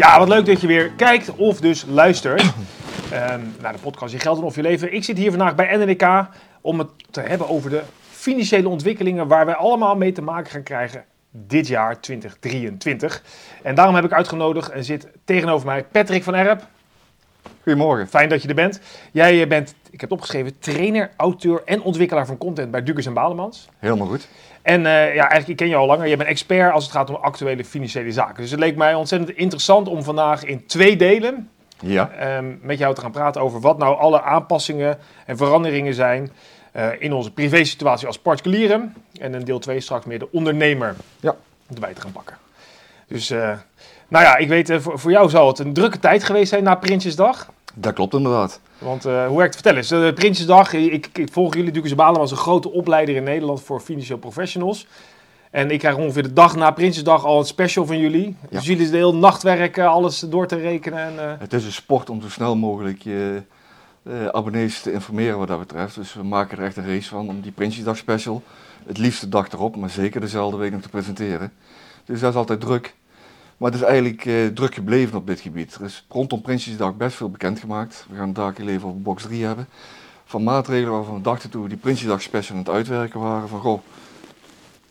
Ja, wat leuk dat je weer kijkt of dus luistert ehm, naar de podcast Je Geld en Of Je Leven. Ik zit hier vandaag bij NNK om het te hebben over de financiële ontwikkelingen waar wij allemaal mee te maken gaan krijgen dit jaar 2023. En daarom heb ik uitgenodigd en zit tegenover mij Patrick van Erp. Goedemorgen. Fijn dat je er bent. Jij bent, ik heb het opgeschreven, trainer, auteur en ontwikkelaar van content bij Dukers en Balemans. Helemaal goed. En uh, ja, eigenlijk ik ken je al langer. Je bent expert als het gaat om actuele financiële zaken. Dus het leek mij ontzettend interessant om vandaag in twee delen ja. um, met jou te gaan praten over wat nou alle aanpassingen en veranderingen zijn uh, in onze privésituatie als particulieren. En in deel 2 straks meer de ondernemer ja. erbij te gaan pakken. Dus, nou ja, ik weet, voor, voor jou zal het een drukke tijd geweest zijn na Prinsjesdag. Dat klopt inderdaad. Want uh, hoe werkt het? Vertel eens. De Prinsjesdag, ik, ik volg jullie. Dukes Balen was een grote opleider in Nederland voor financieel professionals. En ik krijg ongeveer de dag na Prinsjesdag al een special van jullie. Ja. Dus jullie de hele nacht werken, alles door te rekenen. En, uh... Het is een sport om zo snel mogelijk je abonnees te informeren wat dat betreft. Dus we maken er echt een race van om die Prinsjesdag special, het liefst de dag erop, maar zeker dezelfde week nog te presenteren. Dus dat is altijd druk. Maar het is eigenlijk uh, druk gebleven op dit gebied. Er is rondom Prinsjesdag best veel bekendgemaakt. We gaan het daar even over box 3 hebben. Van maatregelen waarvan we dachten toen we die Prinsjesdag special aan het uitwerken waren. Van goh,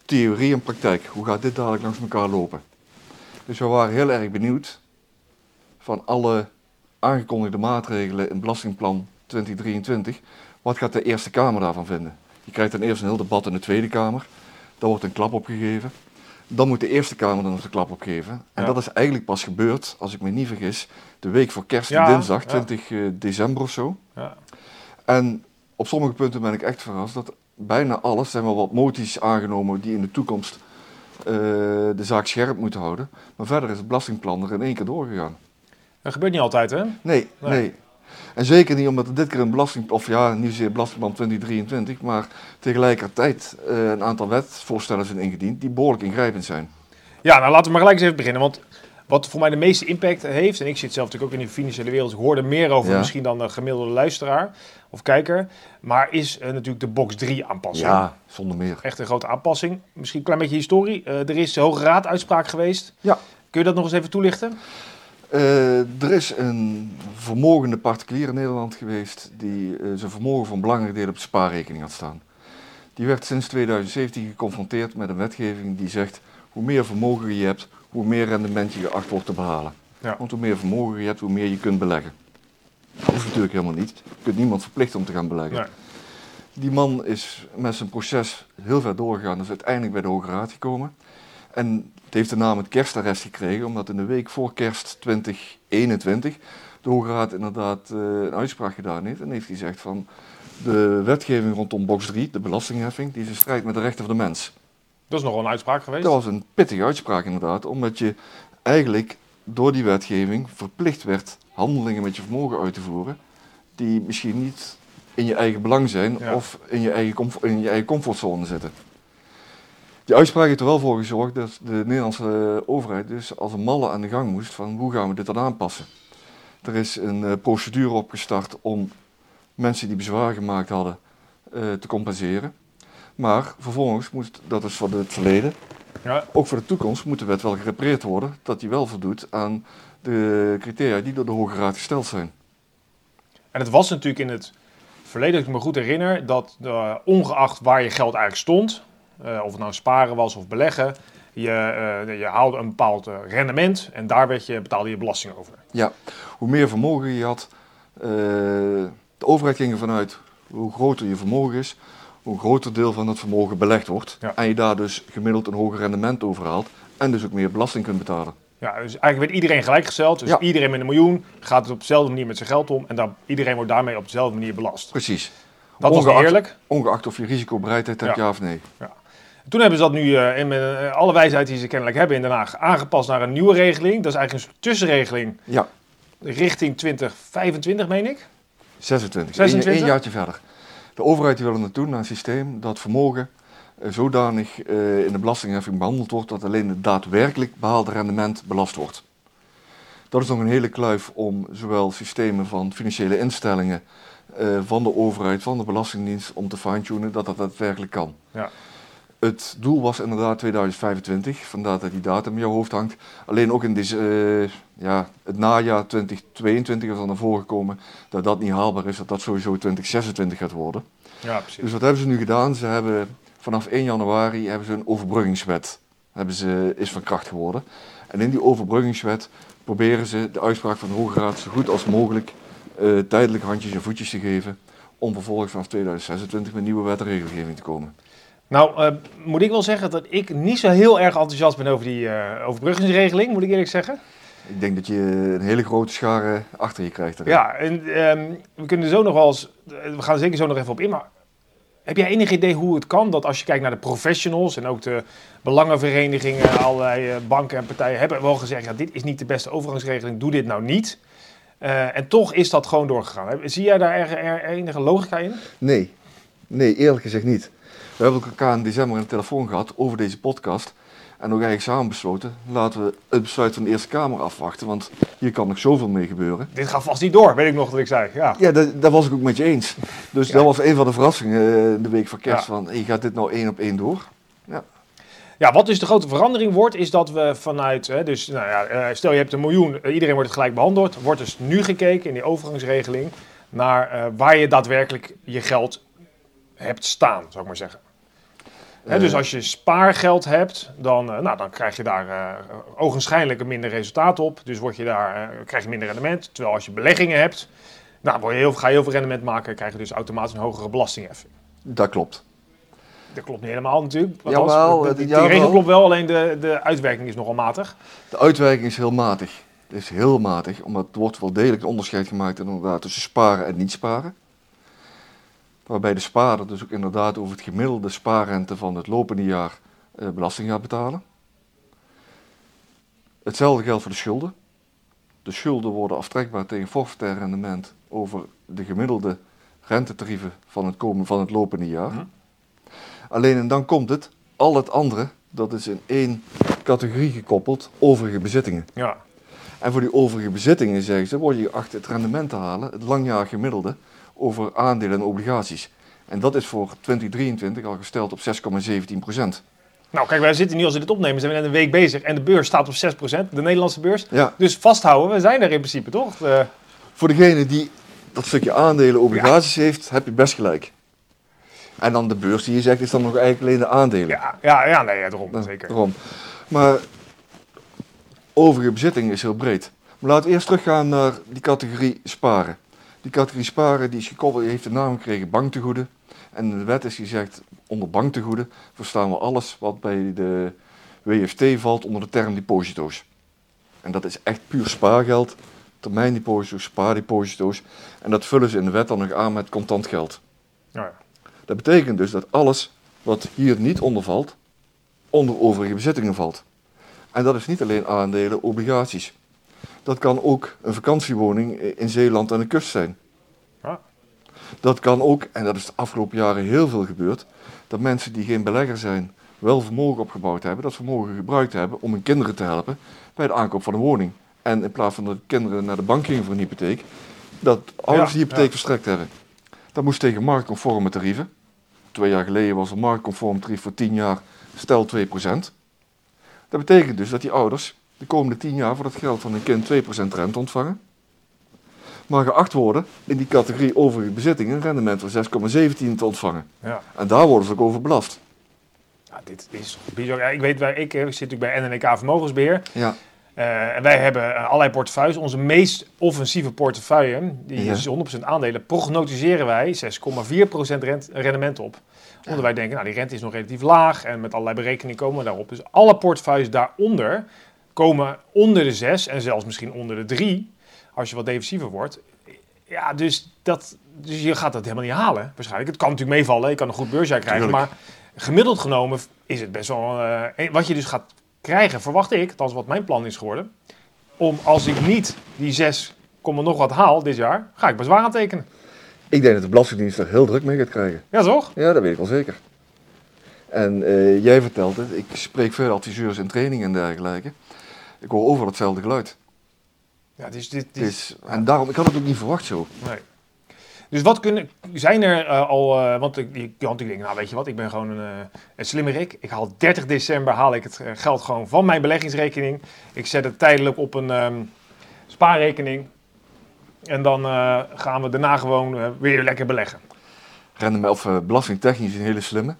theorie en praktijk. Hoe gaat dit dadelijk langs elkaar lopen? Dus we waren heel erg benieuwd van alle aangekondigde maatregelen in Belastingplan 2023. Wat gaat de Eerste Kamer daarvan vinden? Je krijgt dan eerst een heel debat in de Tweede Kamer. Daar wordt een klap op gegeven. Dan moet de Eerste Kamer dan nog de klap opgeven. En ja. dat is eigenlijk pas gebeurd, als ik me niet vergis, de week voor kerst, ja, dinsdag, ja. 20 uh, december of zo. En op sommige punten ben ik echt verrast dat bijna alles, zijn wel wat moties aangenomen die in de toekomst uh, de zaak scherp moeten houden. Maar verder is het belastingplan er in één keer doorgegaan. Dat gebeurt niet altijd, hè? Nee, nee. nee. En zeker niet omdat er dit keer een belasting, of ja, niet zozeer belastingplan 2023, maar tegelijkertijd uh, een aantal wetsvoorstellen zijn ingediend die behoorlijk ingrijpend zijn. Ja, nou laten we maar gelijk eens even beginnen. Want wat voor mij de meeste impact heeft, en ik zit zelf natuurlijk ook in de financiële wereld, ik hoor er meer over Ja. misschien dan de gemiddelde luisteraar of kijker, maar is uh, natuurlijk de box 3 aanpassing. Ja, zonder meer. Echt een grote aanpassing. Misschien een klein beetje historie. Uh, er is de Hoge Raad uitspraak geweest. Ja. Kun je dat nog eens even toelichten? Uh, er is een vermogende particulier in Nederland geweest die uh, zijn vermogen voor een belangrijk deel op de spaarrekening had staan. Die werd sinds 2017 geconfronteerd met een wetgeving die zegt hoe meer vermogen je hebt, hoe meer rendement je geacht wordt te behalen. Ja. Want hoe meer vermogen je hebt, hoe meer je kunt beleggen. Dat hoeft natuurlijk helemaal niet. Je kunt niemand verplichten om te gaan beleggen. Nee. Die man is met zijn proces heel ver doorgegaan, is uiteindelijk bij de Hoge Raad gekomen. En het heeft de naam het kerstarrest gekregen, omdat in de week voor kerst 2021 de Hoge Raad inderdaad uh, een uitspraak gedaan heeft. En heeft gezegd van de wetgeving rondom box 3, de belastingheffing, die is in strijd met de rechten van de mens. Dat is nogal een uitspraak geweest. Dat was een pittige uitspraak inderdaad, omdat je eigenlijk door die wetgeving verplicht werd handelingen met je vermogen uit te voeren, die misschien niet in je eigen belang zijn Ja. of in je, eigen comfort, in je eigen comfortzone zitten. Die uitspraak heeft er wel voor gezorgd dat de Nederlandse overheid dus als een malle aan de gang moest van hoe gaan we dit dan aanpassen. Er is een uh, procedure opgestart om mensen die bezwaar gemaakt hadden uh, te compenseren. Maar vervolgens moest, dat is voor het verleden, Ja. ook voor de toekomst moet de wet wel gerepareerd worden dat die wel voldoet aan de criteria die door de Hoge Raad gesteld zijn. En het was natuurlijk in het verleden, als ik me goed herinner, dat uh, ongeacht waar je geld eigenlijk stond, uh, of het nou sparen was of beleggen, je, uh, je haalde een bepaald uh, rendement en daar werd je, betaalde je belasting over. Ja, hoe meer vermogen je had, de overheid ging ervan uit hoe groter je vermogen is, hoe groter deel van het vermogen belegd wordt. Ja. En je daar dus gemiddeld een hoger rendement over haalt en dus ook meer belasting kunt betalen. Ja, dus eigenlijk werd iedereen gelijkgesteld. Dus Ja. iedereen met een miljoen gaat het op dezelfde manier met zijn geld om. En dan, iedereen wordt daarmee op dezelfde manier belast. Precies. Dat was Ongeacht- eerlijk. Ongeacht of je risicobereidheid hebt, Ja. ja, of nee. Toen hebben ze dat nu eh, in eh, alle wijsheid die ze kennelijk hebben in Den Haag aangepast naar een nieuwe regeling. Dat is eigenlijk een tussenregeling Ja, richting 2025, meen ik. 26. 26? Eén jaartje verder. De overheid die wil er naartoe naar een systeem dat vermogen eh, zodanig in de belastingheffing behandeld wordt dat alleen het daadwerkelijk behaalde rendement belast wordt. Dat is nog een hele kluif om zowel systemen van financiële instellingen, van de overheid, van de Belastingdienst, om te fine-tunen dat dat daadwerkelijk kan. Ja. Het doel was inderdaad 2025, vandaar dat die datum in jouw hoofd hangt. Alleen ook in deze, eh, ja, het najaar 2022 is dan naar voren gekomen dat dat niet haalbaar is, dat dat sowieso 2026 gaat worden. Ja, precies. Dus wat hebben ze nu gedaan? Ze hebben vanaf 1 januari hebben ze een overbruggingswet hebben ze, is van kracht geworden. En in die overbruggingswet proberen ze de uitspraak van de Hoge Raad zo goed als mogelijk eh, tijdelijk handjes en voetjes te geven. Om vervolgens vanaf 2026 met nieuwe wet en regelgeving te komen. Nou, eh, moet ik wel zeggen dat ik niet zo heel erg enthousiast ben over die eh, overbruggingsregeling, moet ik eerlijk zeggen. Ik denk dat je een hele grote schare achter je krijgt. Ja, en ehm, we kunnen zo nog wel eens, we gaan er zeker zo nog even op in, maar heb jij enig idee hoe het kan dat als je kijkt naar de professionals en ook de belangenverenigingen, allerlei eh, banken en partijen hebben wel gezegd, ja, dit is niet de beste overgangsregeling, doe dit nou niet. Eh, en toch is dat gewoon doorgegaan. Zie jij daar er, er enige logica in? Nee, nee, eerlijk gezegd niet. We hebben elkaar in december een telefoon gehad over deze podcast. En ook eigenlijk samen besloten, laten we het besluit van de Eerste Kamer afwachten. Want hier kan nog zoveel mee gebeuren. Dit gaat vast niet door, weet ik nog dat ik zei. Ja. Ja, dat, dat was ik ook met je eens. Dus Ja. dat was een van de verrassingen eh, de week van kerst. Ja. Van, hey, gaat dit nou één op één door? Ja, wat dus de grote verandering wordt, is dat we vanuit, hè, dus nou ja, eh, stel je hebt een miljoen, eh, iedereen wordt gelijk behandeld, wordt dus nu gekeken in die overgangsregeling naar waar je daadwerkelijk je geld hebt staan, zou ik maar zeggen. Hè, Eh, dus als je spaargeld hebt, dan, eh, nou, dan krijg je daar eh ogenschijnlijk een minder resultaat op. Dus word je daar, eh, krijg je minder rendement. Terwijl als je beleggingen hebt, nou, word je heel, ga je heel veel rendement maken, krijg je dus automatisch een hogere belastingheffing. Dat klopt. Dat klopt niet helemaal natuurlijk. Jawel, de, de regel klopt wel, alleen de, de uitwerking is nogal matig. De uitwerking is heel matig. Het is heel matig, omdat er wordt wel degelijk een onderscheid gemaakt inderdaad, tussen sparen en niet sparen. Waarbij de spaarder dus ook inderdaad over het gemiddelde spaarrente van het lopende jaar eh, belasting gaat betalen. Hetzelfde geldt voor de schulden. De schulden worden aftrekbaar tegen forfaitair rendement over de gemiddelde rentetarieven van het, komen, van het lopende jaar. Mhm. Alleen en dan komt het, al het andere, dat is in één categorie gekoppeld, overige bezittingen. Ja, En voor die overige bezittingen, zeggen ze, word je geacht het rendement te halen, het langjarig gemiddelde, over aandelen en obligaties. En dat is voor 2023 al gesteld op 6,17 procent. nou kijk, wij zitten nu als we dit opnemen, zijn we net een week bezig en de beurs staat op 6%, de Nederlandse beurs. Ja, Dus vasthouden, we zijn er in principe toch? Eh, voor degene die dat stukje aandelen, obligaties heeft, heb je best gelijk. En dan de beurs die je zegt, is dan nog eigenlijk alleen de aandelen. ja, ja, ja, nee, ja, daarom, zeker. Daarom. Maar overige bezitting is heel breed. Maar laten we eerst teruggaan naar die categorie sparen. Die categorie sparen die is gekoppeld, heeft de naam gekregen banktegoeden. En in de wet is gezegd, onder banktegoeden verstaan we alles wat bij de WFT valt onder de term deposito's. En dat is echt puur spaargeld, termijndeposito's, spaardeposito's. En dat vullen ze in de wet dan nog aan met contant geld. Ja. Dat betekent dus dat alles wat hier niet onder valt, onder overige bezittingen valt. En dat is niet alleen aandelen, obligaties. Dat kan ook een vakantiewoning in Zeeland aan de kust zijn. Ja. Dat kan ook, en dat is de afgelopen jaren heel veel gebeurd, dat mensen die geen belegger zijn, wel vermogen opgebouwd hebben, dat vermogen gebruikt hebben om hun kinderen te helpen bij de aankoop van een woning. En in plaats van dat kinderen naar de bank gingen voor een hypotheek, dat ouders Ja, die hypotheek ja. verstrekt hebben. Dat moest tegen marktconforme tarieven. Twee jaar geleden was een marktconform tarief voor 10 jaar stel 2%. Dat betekent dus dat die ouders de komende 10 jaar voor dat geld van hun kind 2% rente ontvangen. Maar geacht worden in die categorie overige bezittingen een rendement van 6,17 te ontvangen. ja. En daar worden ze ook over belast. Ja, dit is bizar. Ja, ik weet, wij, ik, eh, zit natuurlijk bij NNK Vermogensbeheer. Ja, Eh, en wij hebben eh, allerlei portefeuilles. Onze meest offensieve portefeuille, die Ja. is 100% aandelen, prognostiseren wij 6,4% rent, rendement op. Omdat wij denken, nou die rente is nog relatief laag en met allerlei berekeningen komen we daarop. Dus alle portefeuilles daaronder komen onder de 6 en zelfs misschien onder de 3, als je wat defensiever wordt. Ja, dus, dat, dus je gaat dat helemaal niet halen waarschijnlijk. Het kan natuurlijk meevallen, je kan een goed beursjaar krijgen, Tuurlijk. maar gemiddeld genomen is het best wel... eh, wat je dus gaat krijgen, verwacht ik, althans wat mijn plan is geworden, om als ik niet die 6 kom nog wat haal dit jaar, ga ik bezwaar aantekenen. Ik denk dat de Belastingdienst er heel druk mee gaat krijgen. Ja, toch? Ja, dat weet ik wel zeker. En eh, jij vertelt het, ik spreek veel adviseurs in trainingen en dergelijke. Ik hoor overal hetzelfde geluid. Ja, dus dit, dit, Dus, en daarom, ik had het ook niet verwacht zo. Nee. Dus wat kunnen, zijn er eh, al, eh, want ik, ik, want ik denk, nou weet je wat, ik ben gewoon een, uh, een slimmerik. Ik haal 30 december haal ik het geld gewoon van mijn beleggingsrekening. Ik zet het tijdelijk op een ehm, spaarrekening. En dan gaan we daarna gewoon weer lekker beleggen. Rendement of belastingtechnisch een hele slimme.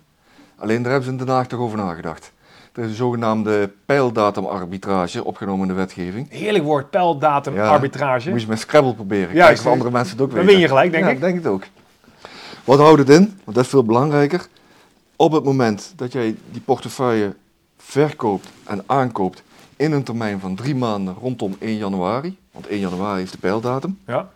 Alleen daar hebben ze in Den Haag toch over nagedacht. Is een zogenaamde pijldatumarbitrage opgenomen in de wetgeving. Heerlijk woord, pijldatumarbitrage. Ja, moet je met Scrabble proberen. Ja, Kijken of andere mensen het ook weten. Dan win je gelijk, denk ja, ik. denk het ook. Wat houdt het in? Want dat is veel belangrijker. Op het moment dat jij die portefeuille verkoopt en aankoopt in een termijn van drie maanden rondom 1 januari, want 1 januari is de pijldatum. Ja.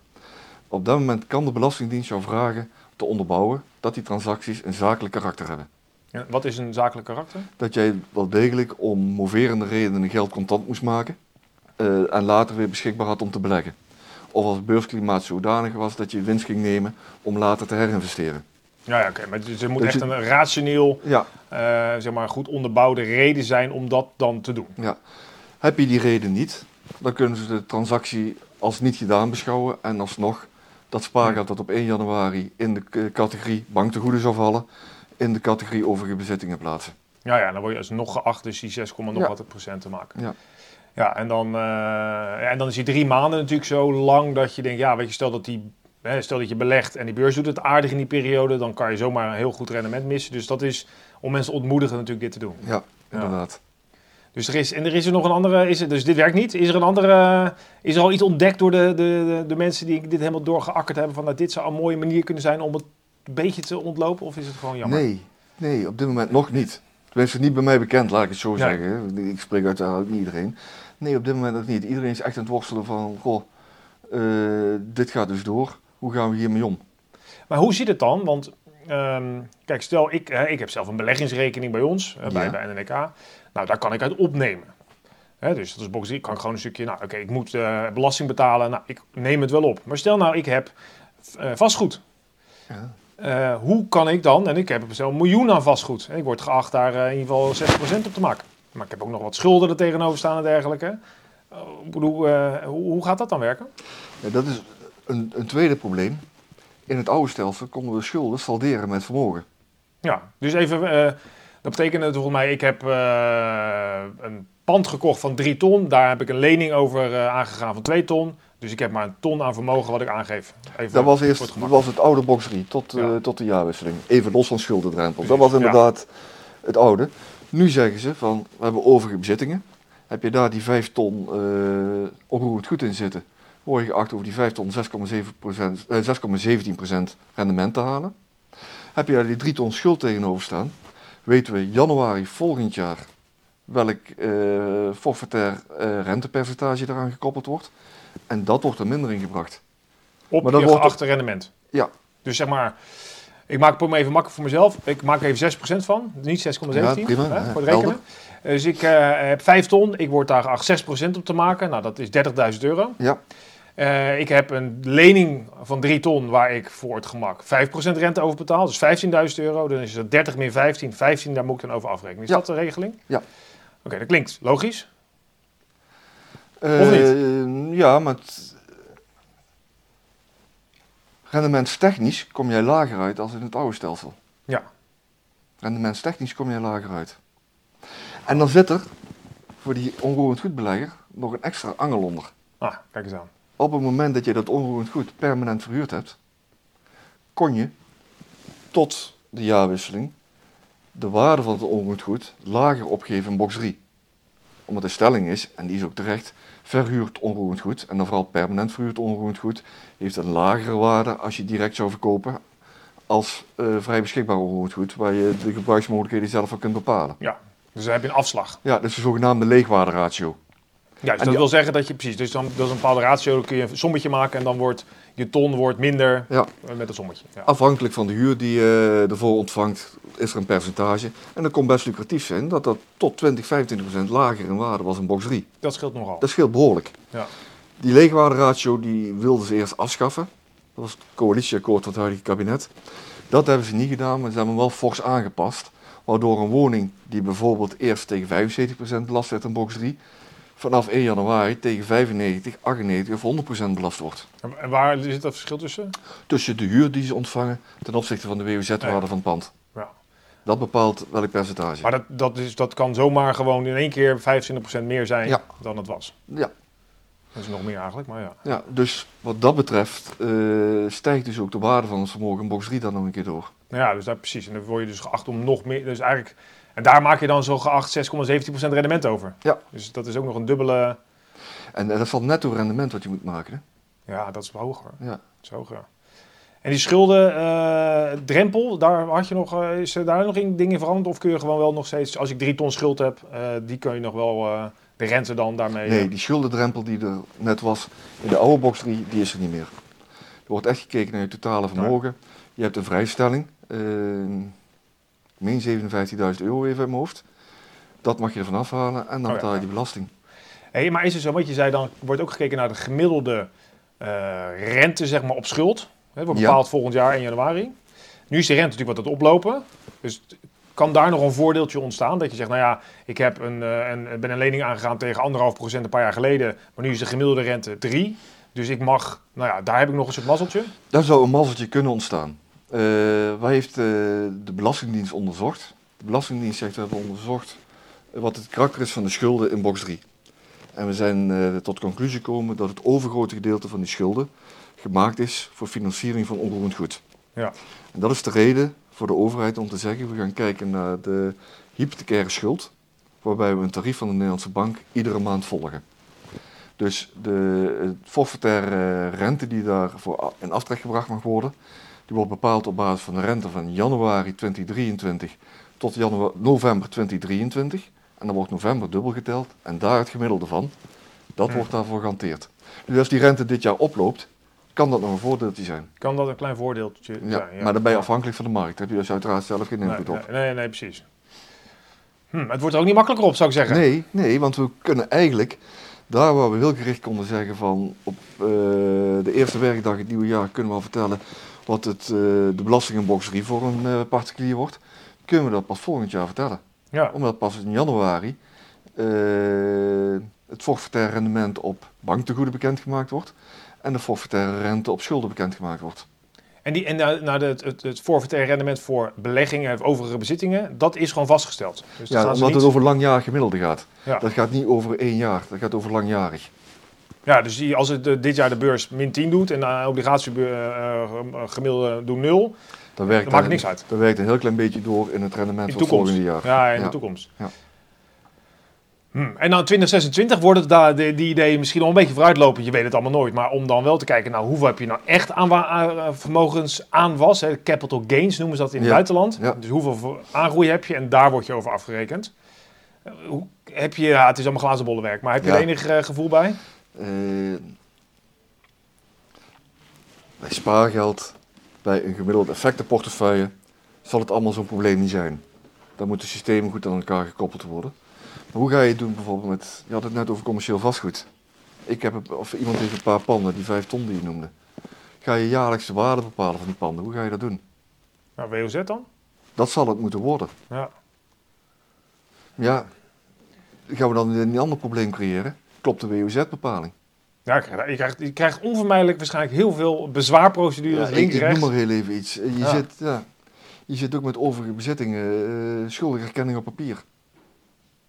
Op dat moment kan de Belastingdienst jou vragen te onderbouwen dat die transacties een zakelijk karakter hebben. Ja, wat is een zakelijk karakter? Dat jij wel degelijk om moverende redenen geld contant moest maken uh, en later weer beschikbaar had om te beleggen. Of als het beursklimaat zodanig was dat je winst ging nemen om later te herinvesteren. Ja, ja oké. Maar dus er moet echt een rationeel, ja. uh, zeg maar goed onderbouwde reden zijn om dat dan te doen. Ja. Heb je die reden niet, dan kunnen ze de transactie als niet gedaan beschouwen en alsnog dat spaargeld dat op 1 januari in de categorie banktegoeden zou vallen, in de categorie overige bezittingen plaatsen. Ja, ja, dan word je dus nog geacht dus die 6, nog ja. wat procent te maken. Ja. Ja, en dan, uh, en dan is die drie maanden natuurlijk zo lang dat je denkt, ja, weet je, stel dat, die, hè, stel dat je belegt en die beurs doet het aardig in die periode, dan kan je zomaar een heel goed rendement missen. Dus dat is om mensen ontmoedigen natuurlijk dit te doen. Ja, inderdaad. Dus er is, en er is er nog een andere, is er, dus dit werkt niet. Is er een andere, is er al iets ontdekt door de, de, de, de mensen die dit helemaal doorgeakkerd hebben van dat dit zou een mooie manier kunnen zijn om het een beetje te ontlopen? Of is het gewoon jammer? Nee, nee op dit moment nog niet. Tenminste, niet bij mij bekend, laat ik het zo zeggen. Ik spreek uiteraard niet iedereen. Nee, op dit moment nog niet. Iedereen is echt aan het worstelen van, goh, uh, dit gaat dus door. Hoe gaan we hiermee om? Maar hoe zit het dan? Want um, kijk, stel, ik, ik heb zelf een beleggingsrekening bij ons, uh, bij, ja. bij NNK. Nou, daar kan ik uit opnemen. Hè, dus dat is box, ik kan gewoon een stukje, nou oké, ik moet belasting betalen. Nou, ik neem het wel op. Maar stel nou, ik heb vastgoed. Ja. Uh, hoe kan ik dan, en ik heb zelf een miljoen aan vastgoed, en ik word geacht daar uh, in ieder geval 6% op te maken. Maar ik heb ook nog wat schulden er tegenover staan en dergelijke. Uh, bedoel, hoe, hoe, gaat dat dan werken? Ja, dat is een, een, tweede probleem. In het oude stelsel konden we schulden salderen met vermogen. Ja, dus even, dat betekent volgens mij, ik heb een pand gekocht van 3 ton, daar heb ik een lening over aangegaan van 2 ton. Dus ik heb maar een ton aan vermogen wat ik aangeef. Even dat was eerst dat was het oude boxerie tot, ja. uh, tot de jaarwisseling. Even los van schuldendrempel. Dat was inderdaad ja. het oude. Nu zeggen ze van, we hebben overige bezittingen. Heb je daar die 5 ton uh, onroerend goed in zitten, word je geacht over die 5 ton 6,17% uh, rendement te halen. Heb je daar die 3 ton schuld tegenover staan, weten we januari volgend jaar welk uh, forfaitair rentepercentage eraan gekoppeld wordt. En dat wordt er minder in gebracht. Op maar dat je wordt geachte rendement? Ja. Dus zeg maar, ik maak het even makkelijk voor mezelf. Ik maak er even 6% van, niet 6,17 ja, prima, hè, voor het rekenen. Dus ik uh, heb 5 ton, ik word daar geacht 6% op te maken. Nou, dat is 30.000 euro. Ja. Uh, ik heb een lening van 3 ton waar ik voor het gemak 5% rente over betaal. Dus 15.000 euro. Dan is het 30 meer 15. 15, daar moet ik dan over afrekenen. Is ja. dat de regeling? Ja. Oké, okay, dat klinkt logisch. Of niet? Ja, maar rendementstechnisch kom jij lager uit als in het oude stelsel. Ja. Rendementstechnisch kom jij lager uit. En dan zit er voor die onroerend goedbelegger nog een extra angel onder. Ah, kijk eens aan. Op het moment dat je dat onroerend goed permanent verhuurd hebt, kon je tot de jaarwisseling de waarde van het onroerend goed lager opgeven in box 3. Omdat de stelling is, en die is ook terecht, verhuurd onroerend goed, en dan vooral permanent verhuurd onroerend goed, heeft een lagere waarde als je direct zou verkopen als uh, vrij beschikbaar onroerend goed, waar je de gebruiksmogelijkheden zelf van kunt bepalen. Ja, dus dan heb je een afslag. Ja, dat is de zogenaamde leegwaarderatio. Ja, dus dat die... wil zeggen dat je precies, dus dan dat is een bepaalde ratio, dan kun je een sommetje maken en dan wordt je ton wordt minder ja. met een sommetje. Ja. Afhankelijk van de huur die je ervoor ontvangt, is er een percentage. En dat kon best lucratief zijn dat dat tot 20, 25 procent lager in waarde was in box 3. Dat scheelt nogal. Dat scheelt behoorlijk. Ja. Die leegwaarderatio die wilden ze eerst afschaffen. Dat was het coalitieakkoord van het huidige kabinet. Dat hebben ze niet gedaan, maar ze hebben hem wel fors aangepast. Waardoor een woning die bijvoorbeeld eerst tegen 75% belast werd in box 3, vanaf 1 januari tegen 95, 98 of 100% belast wordt. En waar zit dat verschil tussen? Tussen de huur die ze ontvangen ten opzichte van de WOZ-waarde Ja. van het pand. Ja. Dat bepaalt welk percentage. Maar dat, dat, is, dat kan zomaar gewoon in één keer 25% meer zijn Ja. dan het was. Ja, Dat is nog meer eigenlijk, maar ja. ja, dus wat dat betreft eh, stijgt dus ook de waarde van ons vermogen in box 3 dan nog een keer door. Nou ja, dus daar precies. En dan word je dus geacht om nog meer. Dus eigenlijk. En daar maak je dan zo geacht 6,17% rendement over. Ja. Dus dat is ook nog een dubbele. En dat dan netto rendement wat je moet maken. Hè? Ja, dat is hoger. Ja. Dat is hoger. En die schulden, eh, drempel, daar had je nog, eh, is er daar nog in dingen veranderd? Of kun je gewoon wel nog steeds, als ik drie ton schuld heb, eh, die kun je nog wel, de rente dan daarmee... Nee, die schuldendrempel die er net was in de oude box 3, die is er niet meer. Er wordt echt gekeken naar je totale vermogen. Je hebt een vrijstelling, meen 57.000 euro even uit mijn hoofd. Dat mag je ervan afhalen en dan Oh betaal je die belasting. Hey, maar is het zo, wat je zei, dan wordt ook gekeken naar de gemiddelde eh, rente zeg maar, op schuld. Hè, wordt bepaald volgend jaar in januari. Nu is de rente natuurlijk wat aan het oplopen. Dus kan daar nog een voordeeltje ontstaan? Dat je zegt, nou ja, ik heb een, eh, een, ben een lening aangegaan tegen anderhalf procent een paar jaar geleden. Maar nu is de gemiddelde rente 3. Dus ik mag, nou ja, daar heb ik nog een soort mazzeltje. Daar zou een mazzeltje kunnen ontstaan. Eh wat heeft eh, de Belastingdienst onderzocht? De Belastingdienst zegt, we hebben onderzocht wat het karakter is van de schulden in box 3. En we zijn eh, tot de conclusie gekomen dat het overgrote gedeelte van die schulden gemaakt is voor financiering van onroerend goed. Ja. En dat is de reden voor de overheid om te zeggen, we gaan kijken naar de hypothecaire schuld, waarbij we een tarief van de Nederlandse bank iedere maand volgen. Dus de forfaitaire rente die daarvoor in aftrek gebracht mag worden, die wordt bepaald op basis van de rente van januari 2023 tot janua- november 2023. En dan wordt november dubbel geteld en daar het gemiddelde van. Dat wordt daarvoor gehanteerd. Dus als die rente dit jaar oploopt, kan dat nog een voordeeltje zijn. Kan dat een klein voordeeltje Ja, zijn? Maar dan ben je afhankelijk van de markt. Daar heb je dus uiteraard zelf geen Nee, invloed op. nee, nee, nee, precies. Hm, het wordt er ook niet makkelijker op, zou ik zeggen. Nee, nee, want we kunnen eigenlijk, daar waar we heel gericht konden zeggen van op eh, de eerste werkdag het nieuwe jaar kunnen we al vertellen wat het, eh, de belasting in box 3 voor een eh, particulier wordt, kunnen we dat pas volgend jaar vertellen. Ja, Omdat pas in januari het forfaitaire rendement op banktegoeden bekendgemaakt wordt en de forfaitaire rente op schulden bekendgemaakt wordt. En, die, en nou, nou, de- het, het, rendement voor beleggingen of overige bezittingen, dat is gewoon vastgesteld. Dus Ja, omdat niet- het over langjarig gemiddelde gaat. ja. Dat gaat niet over één jaar, dat gaat over langjarig. ja, dus die, als het eh, dit jaar de beurs min 10 doet en de obligatiegemiddelde doen 0, Dan werkt dan maakt het niks uit. Dat werkt een heel klein beetje door in het rendement In van het volgende jaar. Ja, in Ja. de toekomst. Ja. Hm. En dan 2026 wordt het daar, de, die ideeën misschien al een beetje vooruitlopen. Je weet het allemaal nooit. Maar om dan wel te kijken, nou, hoeveel heb je nou echt aan eh, vermogensaanwas? Hè? Capital gains noemen ze dat in het Ja. buitenland. Ja. Dus hoeveel aangroei heb je en daar word je over afgerekend. Eh, Hoe, heb je, ja, het is allemaal glazen bollenwerk, maar heb je Ja. er enig eh, gevoel bij? Bij spaargeld, bij een gemiddeld effectenportefeuille, zal het allemaal zo'n probleem niet zijn. Dan moeten systemen goed aan elkaar gekoppeld worden. Hoe ga je het doen bijvoorbeeld met, je had het net over commercieel vastgoed. Ik heb, of iemand heeft een paar panden, die vijf ton die je noemde. Ga je jaarlijks de waarde bepalen van die panden, hoe ga je dat doen? Nou, WOZ dan? Dat zal het moeten worden. Ja. Ja, gaan we dan een ander probleem creëren? Klopt de WOZ-bepaling? Ja, je krijgt, je, krijgt, onvermijdelijk waarschijnlijk heel veel bezwaarprocedures Ja, ik, ik noem maar heel even iets. Eh, Je, Ja. zit, ja, je zit ook met overige bezittingen, eh schuldige erkenning op papier.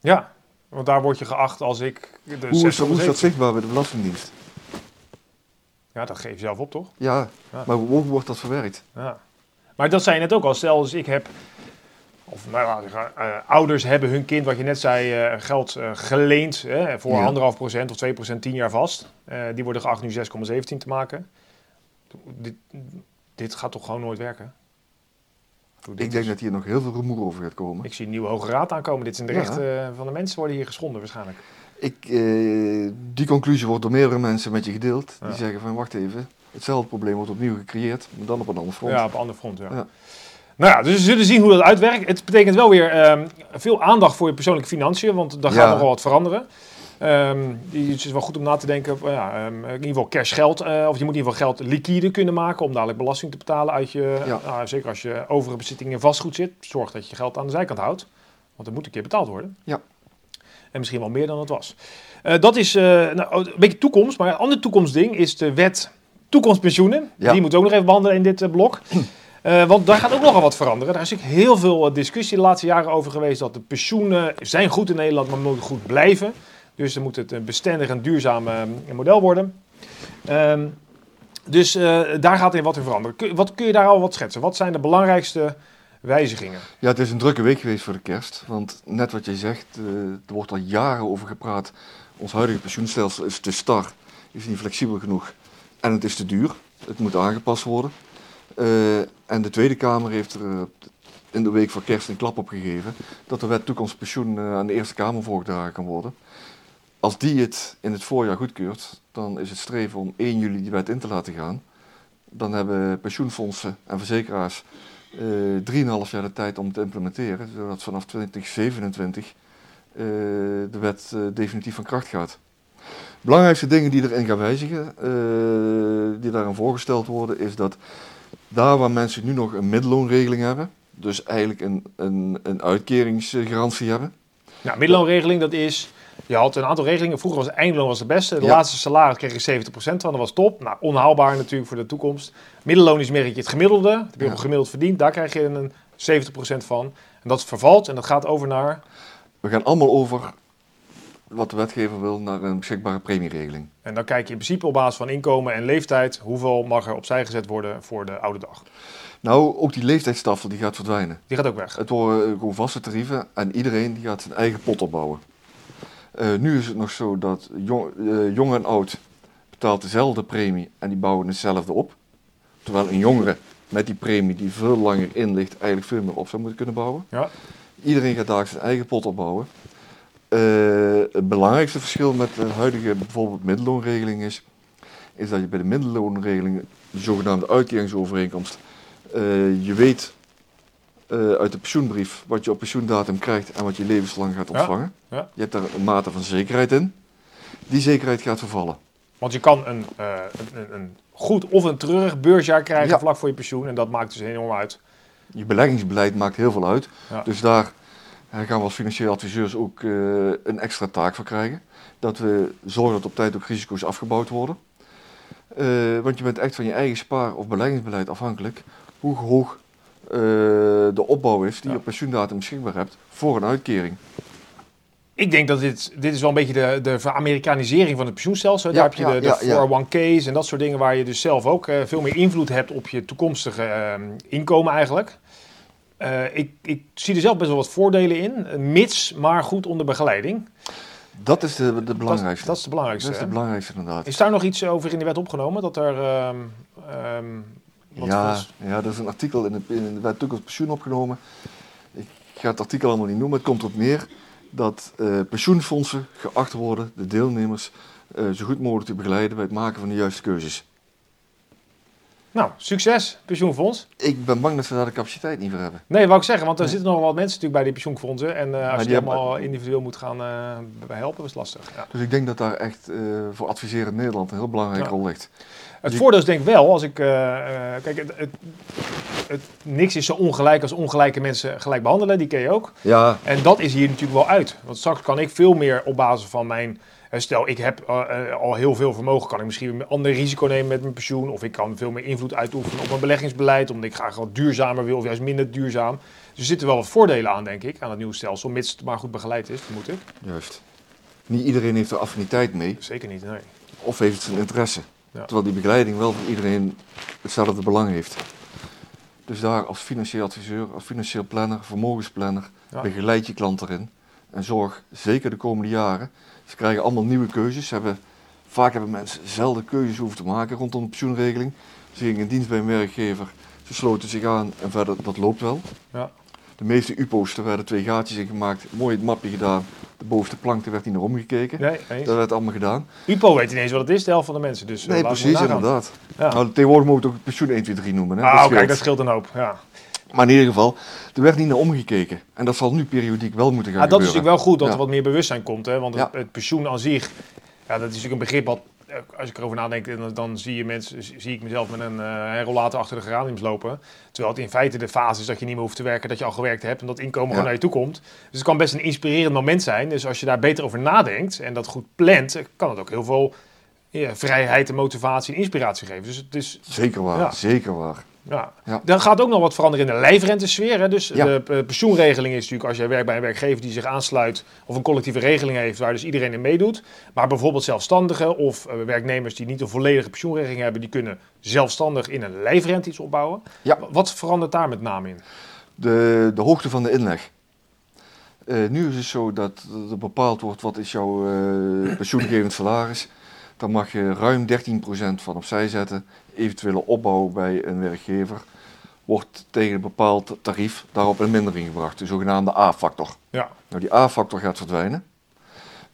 Ja, want daar word je geacht als ik... De Hoe is, hoe is 6,17. dat zichtbaar bij de Belastingdienst? Ja, dat geef je zelf op, toch? Ja, Ja. maar hoe wordt dat verwerkt? Ja. Maar dat zei je net ook al. Stel, dus ik heb, of nou, eh, ouders hebben hun kind, wat je net zei, eh, geld eh, geleend hè, voor Ja. anderhalf procent of 2 procent tien jaar vast. Die worden geacht nu 6,17 te maken. Dit, dit gaat toch gewoon nooit werken? Ik denk dat hier nog heel veel rumoer over gaat komen. Ik zie een nieuwe hoge raad aankomen. Dit zijn de Ja. rechten eh, van de mensen worden hier geschonden waarschijnlijk. Ik, eh, die conclusie wordt door meerdere mensen met je gedeeld. Ja. Die zeggen van wacht even, hetzelfde probleem wordt opnieuw gecreëerd, maar dan op een ander front. Ja, op een ander front, ja. Ja. Nou ja, dus we zullen zien hoe dat uitwerkt. Het betekent wel weer ehm, veel aandacht voor je persoonlijke financiën, want daar gaat nogal wat veranderen. Die het is wel goed om na te denken. eh, Ja, ehm, in ieder geval cashgeld. eh of je moet in ieder geval geld liquide kunnen maken om dadelijk belasting te betalen uit je. Ja. nou, zeker als je overige bezitting in vastgoed zit. Zorg dat je je geld aan de zijkant houdt. Want het moet een keer betaald worden. Ja. En misschien wel meer dan het was. Eh, dat is eh, nou, een beetje toekomst. Maar een ander toekomstding is de wet toekomstpensioenen. Ja. Die moeten we ook nog even behandelen in dit eh, blok. Eh, want daar gaat ook nogal wat veranderen. Daar is natuurlijk heel veel eh, discussie de laatste jaren over geweest. Dat de pensioenen zijn goed in Nederland, maar moeten goed blijven. Dus dan moet het een bestendig en duurzaam eh, model worden. Ehm, dus eh, daar gaat in wat in veranderen. Kun, wat kun je daar al wat schetsen? Wat zijn de belangrijkste wijzigingen? Ja, het is een drukke week geweest voor de kerst. Want net wat jij zegt, eh, er wordt al jaren over gepraat. Ons huidige pensioenstelsel is te star, is niet flexibel genoeg en het is te duur. Het moet aangepast worden. Eh, en de Tweede Kamer heeft er in de week voor kerst een klap op gegeven dat de wet toekomstpensioen aan de Eerste Kamer voorgedragen kan worden. Als die het in het voorjaar goedkeurt, dan is het streven om 1 juli die wet in te laten gaan. Dan hebben pensioenfondsen en verzekeraars eh 3,5 jaar de tijd om te implementeren, zodat vanaf 2027 eh, de wet eh, definitief van kracht gaat. Belangrijkste dingen die erin gaan wijzigen, die daarin voorgesteld worden, is dat daar waar mensen nu nog een middelloonregeling hebben, dus eigenlijk een, een, een uitkeringsgarantie hebben, Nou, middelloonregeling, dat is... Je had een aantal regelingen. Vroeger was eindloon was de beste. De Ja. laatste salaris kreeg je 70% van. Dat was top. Nou, onhaalbaar natuurlijk voor de toekomst. Middelloon is meer het gemiddelde. Dat heb je Ja. gemiddeld verdiend. Daar krijg je een 70% van. En dat vervalt en dat gaat over naar... we gaan allemaal over wat de wetgever wil naar een beschikbare premieregeling. En dan kijk je in principe op basis van inkomen en leeftijd. Hoeveel mag er opzij gezet worden voor de oude dag. Nou, ook die leeftijdstafel die gaat verdwijnen. Die gaat ook weg. Het worden gewoon vaste tarieven en iedereen die gaat zijn eigen pot opbouwen. Eh, nu is het nog zo dat jong, eh, jong en oud betaalt dezelfde premie en die bouwen hetzelfde op. Terwijl een jongere met die premie die veel langer in ligt eigenlijk veel meer op zou moeten kunnen bouwen. Ja. Iedereen gaat daar zijn eigen pot opbouwen. Eh, het belangrijkste verschil met de huidige bijvoorbeeld middelloonregeling is, is dat je bij de middelloonregeling, de zogenaamde uitkeringsovereenkomst, je weet eh, uit de pensioenbrief wat je op pensioendatum krijgt en wat je levenslang gaat ontvangen. ja. Je hebt daar een mate van zekerheid in. Die zekerheid gaat vervallen. Want je kan een, eh, een, een- goed of een treurig beursjaar krijgen Ja. vlak voor je pensioen. En dat maakt dus enorm uit. Je beleggingsbeleid maakt heel veel uit. Ja. Dus daar gaan we als financieel adviseurs ook eh, een extra taak voor krijgen. Dat we zorgen dat op tijd ook risico's afgebouwd worden. Want je bent echt van je eigen spaar- of beleggingsbeleid afhankelijk hoe hoog eh, de opbouw is die Ja. je op pensioendatum beschikbaar hebt voor een uitkering. Ik denk dat dit, dit is wel een beetje de, de veramerikanisering van het pensioenstelsel. Ja, Daar heb je ja, de, de ja, ja. 401k's en dat soort dingen waar je dus zelf ook eh, veel meer invloed hebt op je toekomstige eh, inkomen eigenlijk. Ik, ik zie er zelf best wel wat voordelen in, mits maar goed onder begeleiding. Dat is de, de belangrijkste. dat is de belangrijkste. Dat is de belangrijkste inderdaad. Is daar nog iets over in de wet opgenomen? Dat er. ehm, ehm, wat Ja, ja, er is een artikel in de, in de wet toekomstpensioen opgenomen. Ik ga het artikel allemaal niet noemen. Het komt erop neer dat eh, pensioenfondsen geacht worden de deelnemers eh, zo goed mogelijk te begeleiden bij het maken van de juiste keuzes. Nou, succes, pensioenfonds. Ik ben bang dat ze daar de capaciteit niet voor hebben. Nee, wou ik zeggen, want er zitten nog wel wat mensen natuurlijk bij die pensioenfondsen. En eh, als je die hebben- allemaal individueel moet gaan bij helpen, is lastig. Ja. Dus ik denk dat daar echt eh, voor adviserend Nederland een heel belangrijke Ja. rol ligt. Het Die- voordeel is denk ik wel, als ik... kijk, het, het, het- niks is zo ongelijk als ongelijke mensen gelijk behandelen. Die ken je ook. Ja, En dat is hier natuurlijk wel uit. Want straks kan ik veel meer op basis van mijn... Stel, ik heb eh, eh, al heel veel vermogen. Kan ik misschien een ander risico nemen met mijn pensioen. Of ik kan veel meer invloed uitoefenen op mijn beleggingsbeleid. Omdat ik graag wat duurzamer wil of juist minder duurzaam. Dus er zitten wel wat voordelen aan, denk ik, aan het nieuwe stelsel. Mits het maar goed begeleid is, vermoed ik. juist. Niet iedereen heeft er affiniteit mee Zeker niet, nee. of heeft zijn interesse. Ja. Terwijl die begeleiding wel voor iedereen hetzelfde belang heeft. Dus daar als financieel adviseur, als financieel planner, vermogensplanner, Ja. begeleid je klant erin. En zorg zeker de komende jaren. Ze krijgen allemaal nieuwe keuzes. Ze hebben, vaak hebben mensen zelden keuzes hoeven te maken rondom de pensioenregeling. Ze gingen in dienst bij een werkgever, ze sloten zich aan en verder, dat loopt wel. Ja. De meeste UPO's, er werden twee gaatjes in gemaakt, mooi het mapje gedaan. De bovenste plank, werd niet naar omgekeken. Nee. Dat werd allemaal gedaan. UPO weet ineens wat het is, de helft van de mensen. Dus, eh, Nee, we precies, inderdaad. Ja. Nou, tegenwoordig moet het ook pensioen 1, 2, 3 noemen. Hè? Ah, oké, dat scheelt een hoop. Ja. Maar in ieder geval, er werd niet naar omgekeken. En dat zal nu periodiek wel moeten gaan Ja, dat is natuurlijk wel goed dat Ja. er wat meer bewustzijn komt. Hè? Want het, Ja. het pensioen aan zich, ja, dat is natuurlijk een begrip wat, eh, als ik erover nadenk, dan, dan zie, je mensen, zie ik mezelf met een eh rollator achter de geraniums lopen. Terwijl het in feite de fase is dat je niet meer hoeft te werken, dat je al gewerkt hebt en dat inkomen gewoon naar je toe komt. Dus het kan best een inspirerend moment zijn. Dus als je daar beter over nadenkt en dat goed plant, eh, kan het ook heel veel ja, vrijheid en motivatie en inspiratie geven. Dus het is Zeker waar, zeker waar. Ja. Ja. Dan gaat ook nog wat veranderen in de lijfrentesfeer. Hè? Dus Ja. de eh, pensioenregeling is natuurlijk als jij werkt bij een werkgever die zich aansluit of een collectieve regeling heeft waar dus iedereen in meedoet. Maar bijvoorbeeld zelfstandigen of eh, werknemers die niet een volledige pensioenregeling hebben, die kunnen zelfstandig in een lijfrente iets opbouwen. Ja. Wat verandert daar met name in? De, de hoogte van de inleg. Eh, nu is het zo dat er bepaald wordt wat is jouw eh pensioengevend salaris. Dan mag je ruim 13% van opzij zetten. Eventuele opbouw bij een werkgever wordt tegen een bepaald tarief daarop in mindering gebracht. De zogenaamde A-factor. Ja, Nou, die A-factor gaat verdwijnen.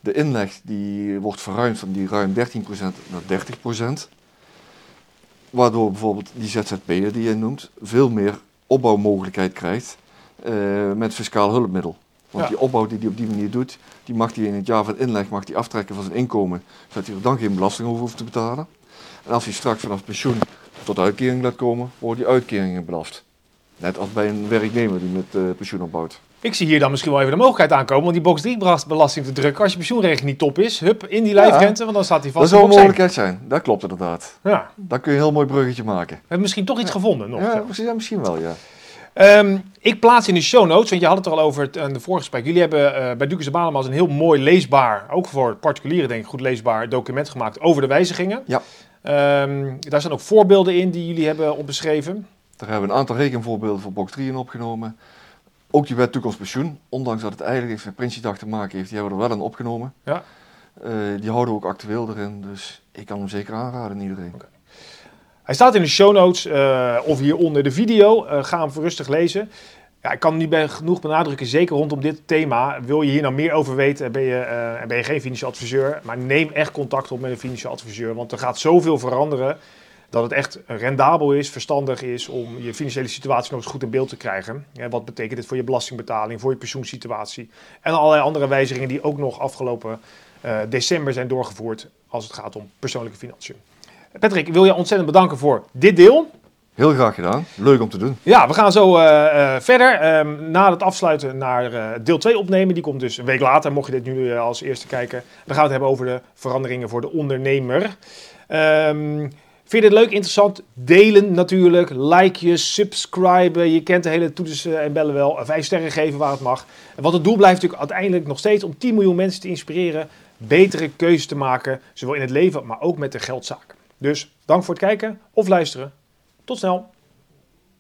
De inleg die wordt verruimd van die ruim 13% naar 30%. Waardoor bijvoorbeeld die ZZP'er die je noemt veel meer opbouwmogelijkheid krijgt eh, met fiscaal hulpmiddel. Want Ja. die opbouw die hij op die manier doet, die mag hij in het jaar van inleg mag die aftrekken van zijn inkomen, zodat hij er dan geen belasting over hoeft te betalen. En als hij straks vanaf pensioen tot uitkering laat komen, worden die uitkeringen belast. Net als bij een werknemer die met eh, pensioen opbouwt. ik zie hier dan misschien wel even de mogelijkheid aankomen om die box 3 belasting te drukken als je pensioenregeling niet top is. Hup, in die lijfrente, want dan staat die Dat vast zou in een box 1. mogelijkheid zijn, dat klopt inderdaad. Ja, we Dan kun je een heel mooi bruggetje maken. hebben misschien toch iets gevonden nog. Ja, zo. misschien, ja, misschien wel, ja. Ehm, ik plaats in de show notes, want je had het er al over het, aan de voorgesprek. Jullie hebben eh, bij Dukes de Banemas een heel mooi leesbaar, ook voor particulieren denk ik, goed leesbaar document gemaakt over de wijzigingen. Ja. Ehm, daar staan ook voorbeelden in die jullie hebben opbeschreven. Daar hebben we een aantal rekenvoorbeelden voor box 3 in opgenomen. Ook die wet toekomstpensioen, ondanks dat het eigenlijk niks met Prinsjesdag te maken heeft, die hebben we er wel in opgenomen. Ja. Eh, die houden we ook actueel erin, dus ik kan hem zeker aanraden aan iedereen. Hij staat in de show notes eh, of hier onder de video. Eh, ga hem rustig lezen. Ja, ik kan niet genoeg benadrukken, zeker rondom dit thema. Wil je hier nou meer over weten, ben je, eh, ben je geen financieel adviseur. Maar neem echt contact op met een financieel adviseur. Want er gaat zoveel veranderen dat het echt rendabel is, verstandig is om je financiële situatie nog eens goed in beeld te krijgen. Ja, wat betekent dit voor je belastingbetaling, voor je pensioensituatie. En allerlei andere wijzigingen die ook nog afgelopen eh, december zijn doorgevoerd als het gaat om persoonlijke financiën. Patrick, ik wil je ontzettend bedanken voor dit deel. Heel graag gedaan, leuk om te doen. Ja, we gaan zo eh, eh, verder. Ehm, na het afsluiten naar eh, deel 2 opnemen. Die komt dus een week later, mocht je dit nu als eerste kijken. Dan gaan we het hebben over de veranderingen voor de ondernemer. Ehm, vind je dit leuk, interessant? Delen natuurlijk. Like je, subscriben. Je kent de hele toetsen en bellen wel. Vijf sterren geven waar het mag. En wat het doel blijft natuurlijk uiteindelijk nog steeds om 10 miljoen mensen te inspireren. Betere keuzes te maken. Zowel in het leven, maar ook met de geldzaken. Dus dank voor het kijken of luisteren. Tot snel.